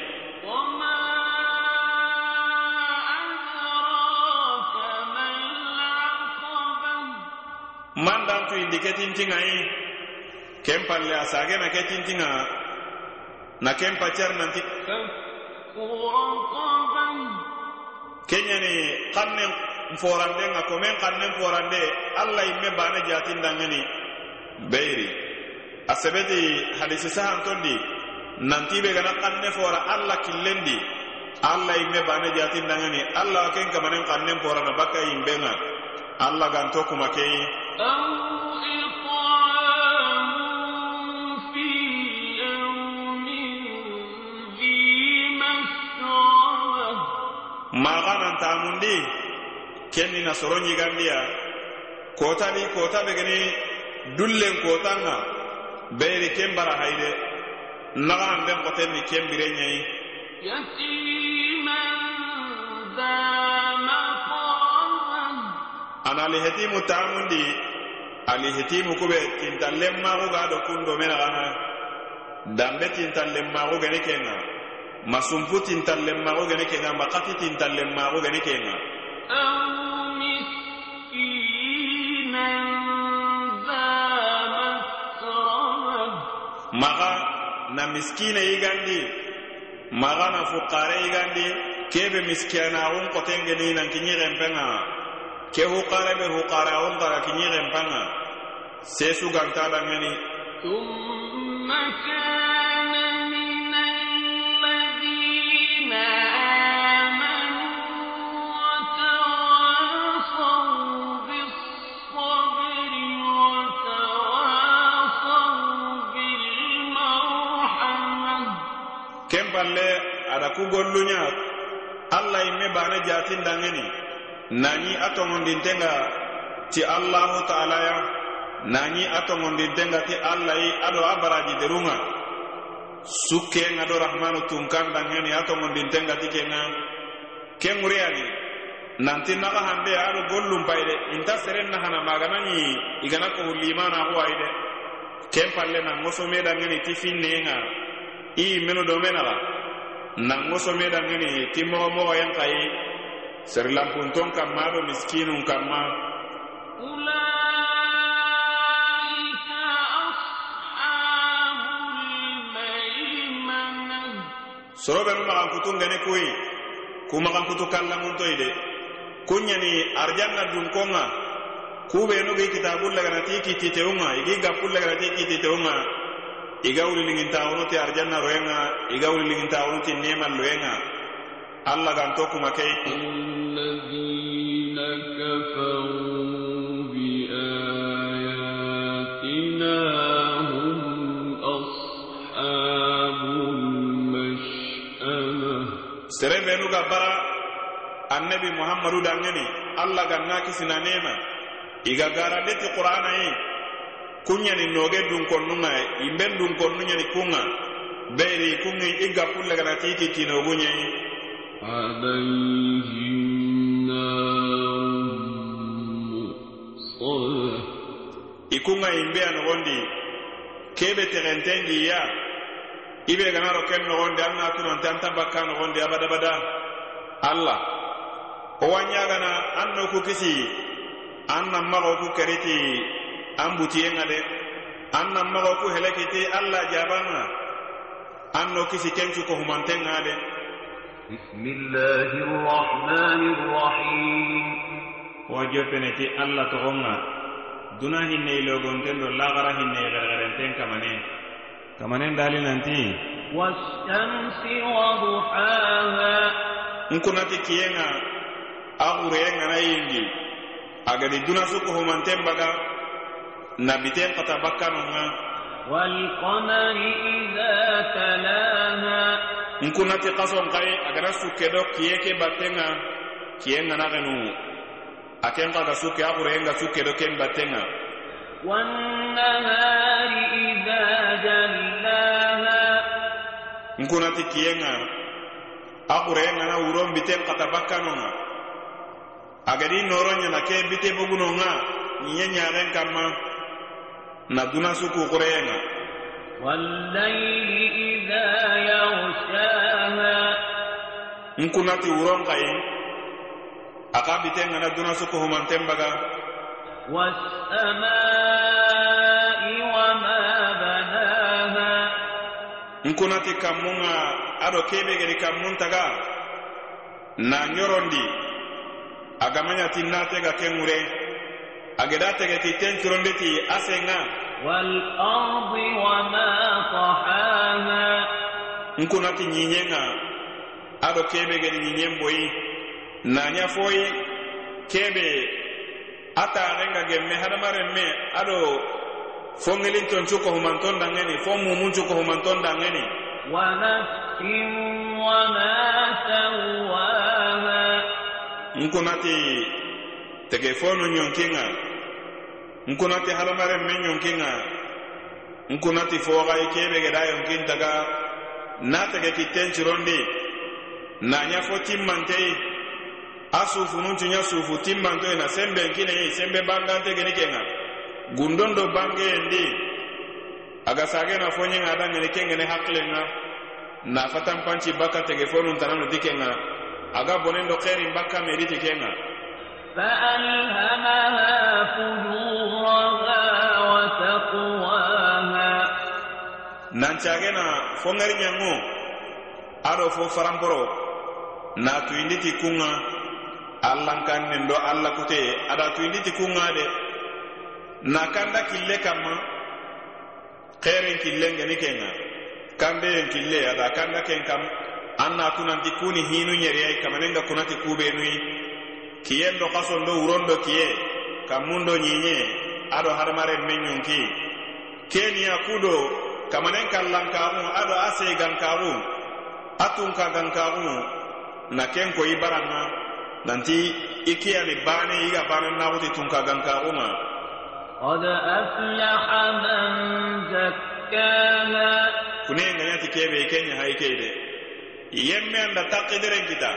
man dantu indi ke tintinŋayi ken palle a sagena ke tintinŋa na ken paccer nanti. Kenyani xannen forande ŋa komen xannen forande alla imme bane jatindanŋeni beyiri a sebeti hadisi sahantondi nanti be gana xanne fora alla killendi. Alla imme bane jatindanŋeni alla ken kamanen xannen forana bakka yimbenŋa alla ganto kuma keyi maxanantamundi kenni na soro ɲigandiya kotadi kota begeni dullen kotan ga beyeri ken bara hayide naxanan ben xotenni ken bire ɲayi ana alihetimu tamundi alihetimu kube tintallenmaxu ga do kundo menaxana danbe tintallenmaxu gene kenga. Masumpu tintallenmaxu gene kenga makati tintallenmaxu gene kenga. Maga na miskine yigandi maga na fukare yigandi kebe miskiyanaxun kotengeni nan nankiɲirenpenga ke huqarebe huqarewon taga kiñiixen panga. Seesu ganta dangeni ken palle ada ku gollunya. Allah imme bane jatin dangeni. nani atongontintenga ti allahu taala ya? Nani atongontintenga ti alla yi ado a baraji suke sukkenga do rahmanu tunkandangeni atongontintenga ti kenga? Kengureyani nanti naga hambe ado gollunpayi de. Inta seren nahana maganani igana kohullimana huwayi de. Ken palle nan ŋosomedangeni ti finnenga i menu do menaga nan ŋosomedangeni ti mogo mogo yen kayi serlampunton kamma ɗo miskinum soro soroɓe nu maxankutu ngene kuyi ku maxankutu kallamuntoyi de kunɲani arjanna dunkonga. Kuɓenu gi kitabun laganati kittiteunga igi gappun laganati kittiteunga iga wuliligintaxunuti arjanna royenga iga neman nemalloyenga allah gan to kuma key sere ɓenuga bara annabi muhammadu dangeni allah ganna kisina nema. Iga garandeti qur'ana yi kunyani noge dunkonnunga imben dunkonnunɲani kunga. Beyri kunŋi i gappulleganati ki kinoguɲeyi i kunga yimbe a nogondi kebe texentengi ya ibe be gana ro ken nogondi an na tunante an tan bakka nogondi abadabada allah wo wa an no ku kisi an nan maxo ku keriti an butiyenga de. An nan maxo ku helekiti allah jabanga an no kisi kencu kohumantenga de. بسم الله الرحمن الرحيم. وجبنتي الله تغنى دنا هني لوغونتن دو لاغرا هني غرغرنتن كمانين كمانين دالي نانتي. والشمس وضحاها. نكوناتي كيينا أغورينا ناينجي أغادي دنا سوكو همانتن بغا. نبيتن قطبكا نونا والقمر إذا تلاها. nkunati kason kaye agana sukke do kiye ke battenga kiye ngana genu aken kaga sukke akurenga sukke do ken battenga nkunati kiyenga akurenga na wuron biten kata bakkanonga agadi noro ɲana ke bite bogunonga ɲiye ɲaren kanma na duna suku n kunnati wuron kayi a ka biten ŋana duna suku humanten baga n kunnati kammun ŋa ado kebe gedi kammun taga. Na ɲorondi a gamaɲati nate ga ken ŋure a geda tegeti ten curonditi a sen والأرض وما طحاها nkunati ñiñenga ado kebe gedi ñiñen boyi nanya foyi kebe ataxenga gemme hadamaren me ado fo ŋelinton cuko humanton dangeni fo mumun cuko humanton dangeni ونفس وما سواها nkunati tege fonu ñonkinga nkunati hadamaren me ñonkinga nkunati foxayi kebe geda yonkintaga na tege kitten cirondi naña fo timmanteyi a sufununcuña sufu timmantoyi na semben kineyi sembe bangante geni kenga gundon do bangeyendi aga sagena foñenga adangeni kengene hakkilenga na fatanpanci bakka tege fonuntanano di kenga aga bonen do xerin bakka meriti kenga فألهمها فجورها nancagena fo ŋari ado fo faranporo na tuyinditi kunŋa allankannen do alla kute. Ada tuyinditi kunŋa de. Na kanda kille kanma xeren killen geni kenŋa kandeyen kille ada kanda ken kam. An na tunanti kuni hinu ɲeriyai kamanenga kunati kubenuyi kiyen do kason do wuron do kiye kammun ɲiɲe ado hadamaren men ɲonki keniya kudo kamanen kallankaxu ado a segankaxu a tunka gankaxu na ken ko i baranga nanti i kiyani bane i ga banen naxuti tunka gankaxunga قد أفلح من زكاها kune ŋaɲati kebe i kenya ha i kei de yemme anda takkideren kita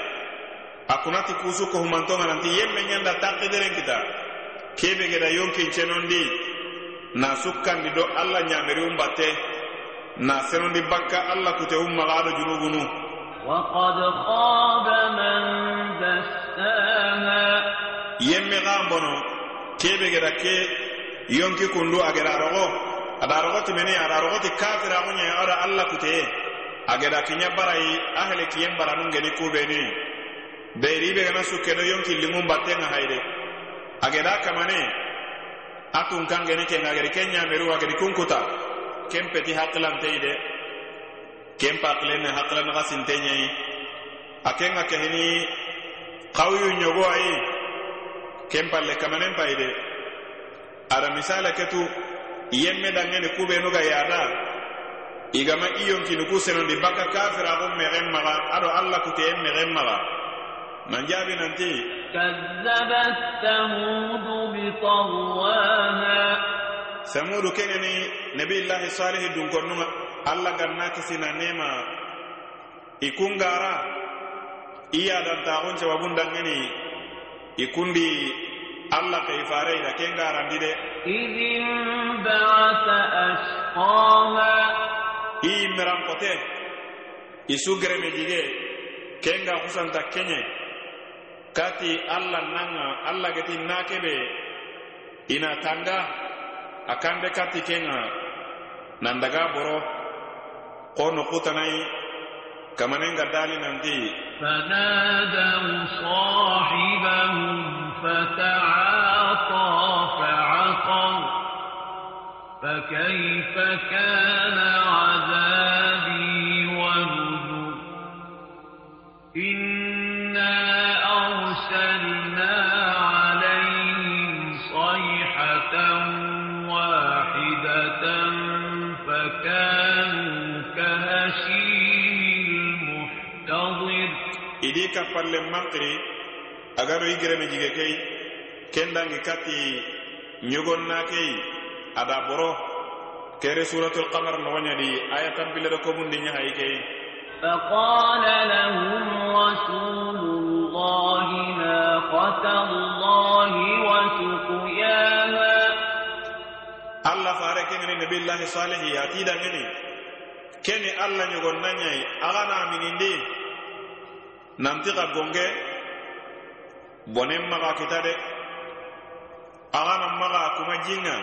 a kunati kusu ko humantonga nanti yemme ɲanda takkideren kita kebe geda yonkincenondi na sukkandi do allah ɲameriun batte na senondi bakka allah kute um maga ado junubunu وقد خاب من دساها yemme ga bono kebe geda ke yonki kundu a geda rogo ada rogoti meni ada rogoti kafira ko ɲe ada allah kute a geda kiɲa barayi a hele kiyen baranun geni kubeni beyri be gana sukke do yonki limun battenga hayde ageda kamane atun kangeni kenga gedi kenya meru agedi kunkuta ken peti hakkilantei de ken pakilene hakkilani xa sintenyei a ken ga kehini xawuyu ɲogo ayi ken palle kamanen payi de ada misala ketu yemme dangeni kubenu ga yada igama i yonkini ku senondi bakka kafira xun mexen maxa ado alla kuteyen mexen maxa manjabi nanti كذبت ثمود بطغواها samudu keŋeni nabillahi salihi dunkonnunga alla ganna kisina nema. I kungara i yadantaxun ikundi i kundi alla keifareyida ken garandi de i yimmirankote i su gereme jige ken ga husanta kenɲe kati alla nanga alla geti nakebe ina tanga a kanbe kati kenga nan daga boro ko nokutanayi kamanen ga dali nanti فنادوا صاحبهم فتعاطى فعقر فكيف كان i kappalle mankiri agado i gereme jige kei kendangi kati nyugon na kei ada boro kere suratul qamar nogoɲadi aya tampilledo kobundi ɲahayi kei فقال لهم رسول الله ناقة الله وسقياها الله فارك من نبي الله صالح يأتي دعني كني الله يقول نعني أغنى من دي nanti ka gonge bonen maga kita de aga na maga kuma jinga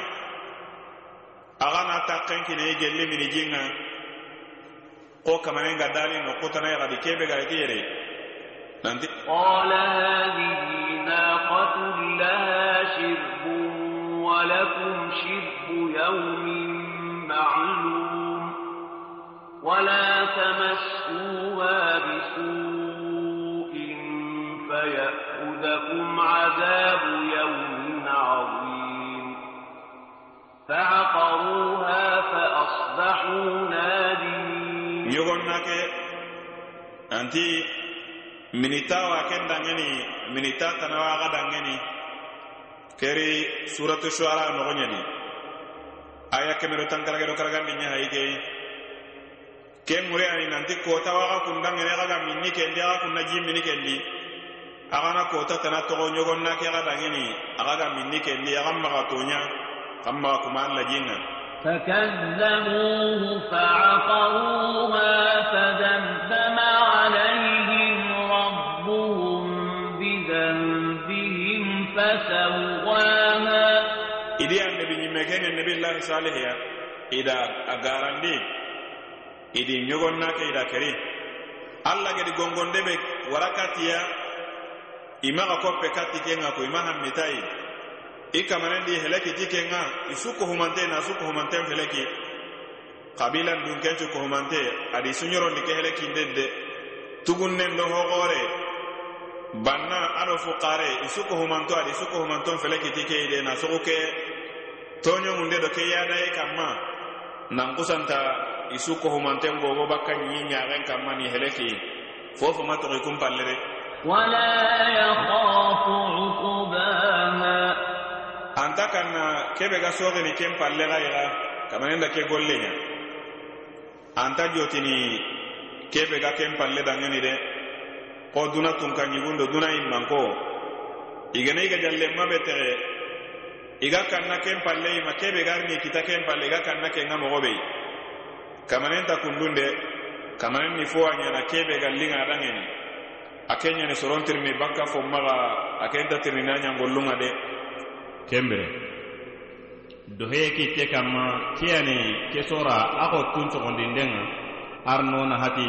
aga na takken kine gelle mini jinga ko kamane ga dali no ko tanaya ga dikebe ga ite yere nanti qala hadhihi naqatun laha shirbun wa lakum shirbu yawmin ma'lum wa la tamassuha bisu' فيأخذكم عذاب يوم عظيم فعقروها فأصبحوا نادمين ñogonna ke anti minitawa ken dangeni minita tanawa ga dangeni keri suratu shuara nogoñadi aya kemero tankaragedo karagandi ñahayi ke ke ŋure ani nanti kota waga kundangeni aga minni kendi aga kunna jimmini kendi agana kota tana togo ɲogonna ke ga dangini. Aga ga minni kendi aga maga toɲa kan maga kuma فكذبوه فعقروها فدمدم عليهم ربهم بذنبهم فسواها إذا النبي نمكين النبي الله صالح إذا أقارندي إذا نيغن ناك إذا كري الله قد قنقن دبك وركاتيا imaxa koppe katti kenga ko ima hammitayi i kamanendi heleki ti kenga i sukko humante na sukko humanten heleki. Kabilan dun kencu ko humante adi suñorondi ke helekinden de tugunnen do hoxore banna ado fuqare i sukko humanto adi sukko humanton felekiti ti keyide na sogu ke. Toñongunde do ke yadaye kamma. Nan kusanta i sukko humanten gogo bakka ñi ñaxen kanma ni heleki. Fofoma toxi kun pallere ولا يخاف عقباها anta kanna kebe ga sogini ken palle ga yiga kamanenda ke golle nya anta jotini kebe ga ken palle dangeni de ko duna tun kan yigundo duna immanko igana iga jalle mabe tere iga kanna ken palle ima kebe garni kita ken palle iga kanna ken ga mogobe kamanenta kundunde kamanen ni fo anya na kebe ga linga dangeni a kenñani sorontirni bakka fo maga a ken tatirni na ɲangollunga de. Kenbire doheye kitte kanma keyani ke sora a xo kun coxondindenga ar no na hati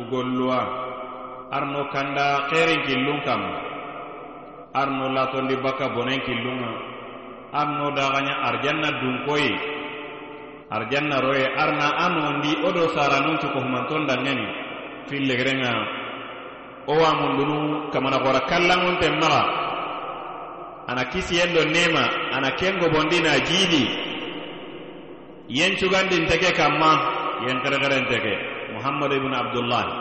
ugolluwa ar no kanda xerin killun kanma ar no latondi bakka bonen killunga ar no daxaɲa arjanna dunkoyi arjanna roye ar na a nondi wo do saranun cukohumanton dangeni fillegerenga wo wamundunu kamana gora kallanŋunte maxa ana kisi yendo nema ana ken gobondi na jiidi yen cugandinte ke kanma yen xerexerente ke muhammadu ibnu abdullahi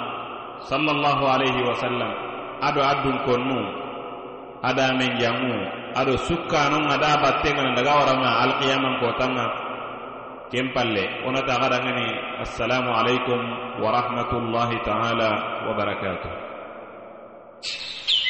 sallallahu alaihi wasallam ado addun konnu ada men janŋu ado sukkanunŋa da battenŋana daga waranŋa alkiyaman kotanŋa ken palle wonata xadanŋani assalamu alaykum warahmatullahi taala wabarakatuh Thank you.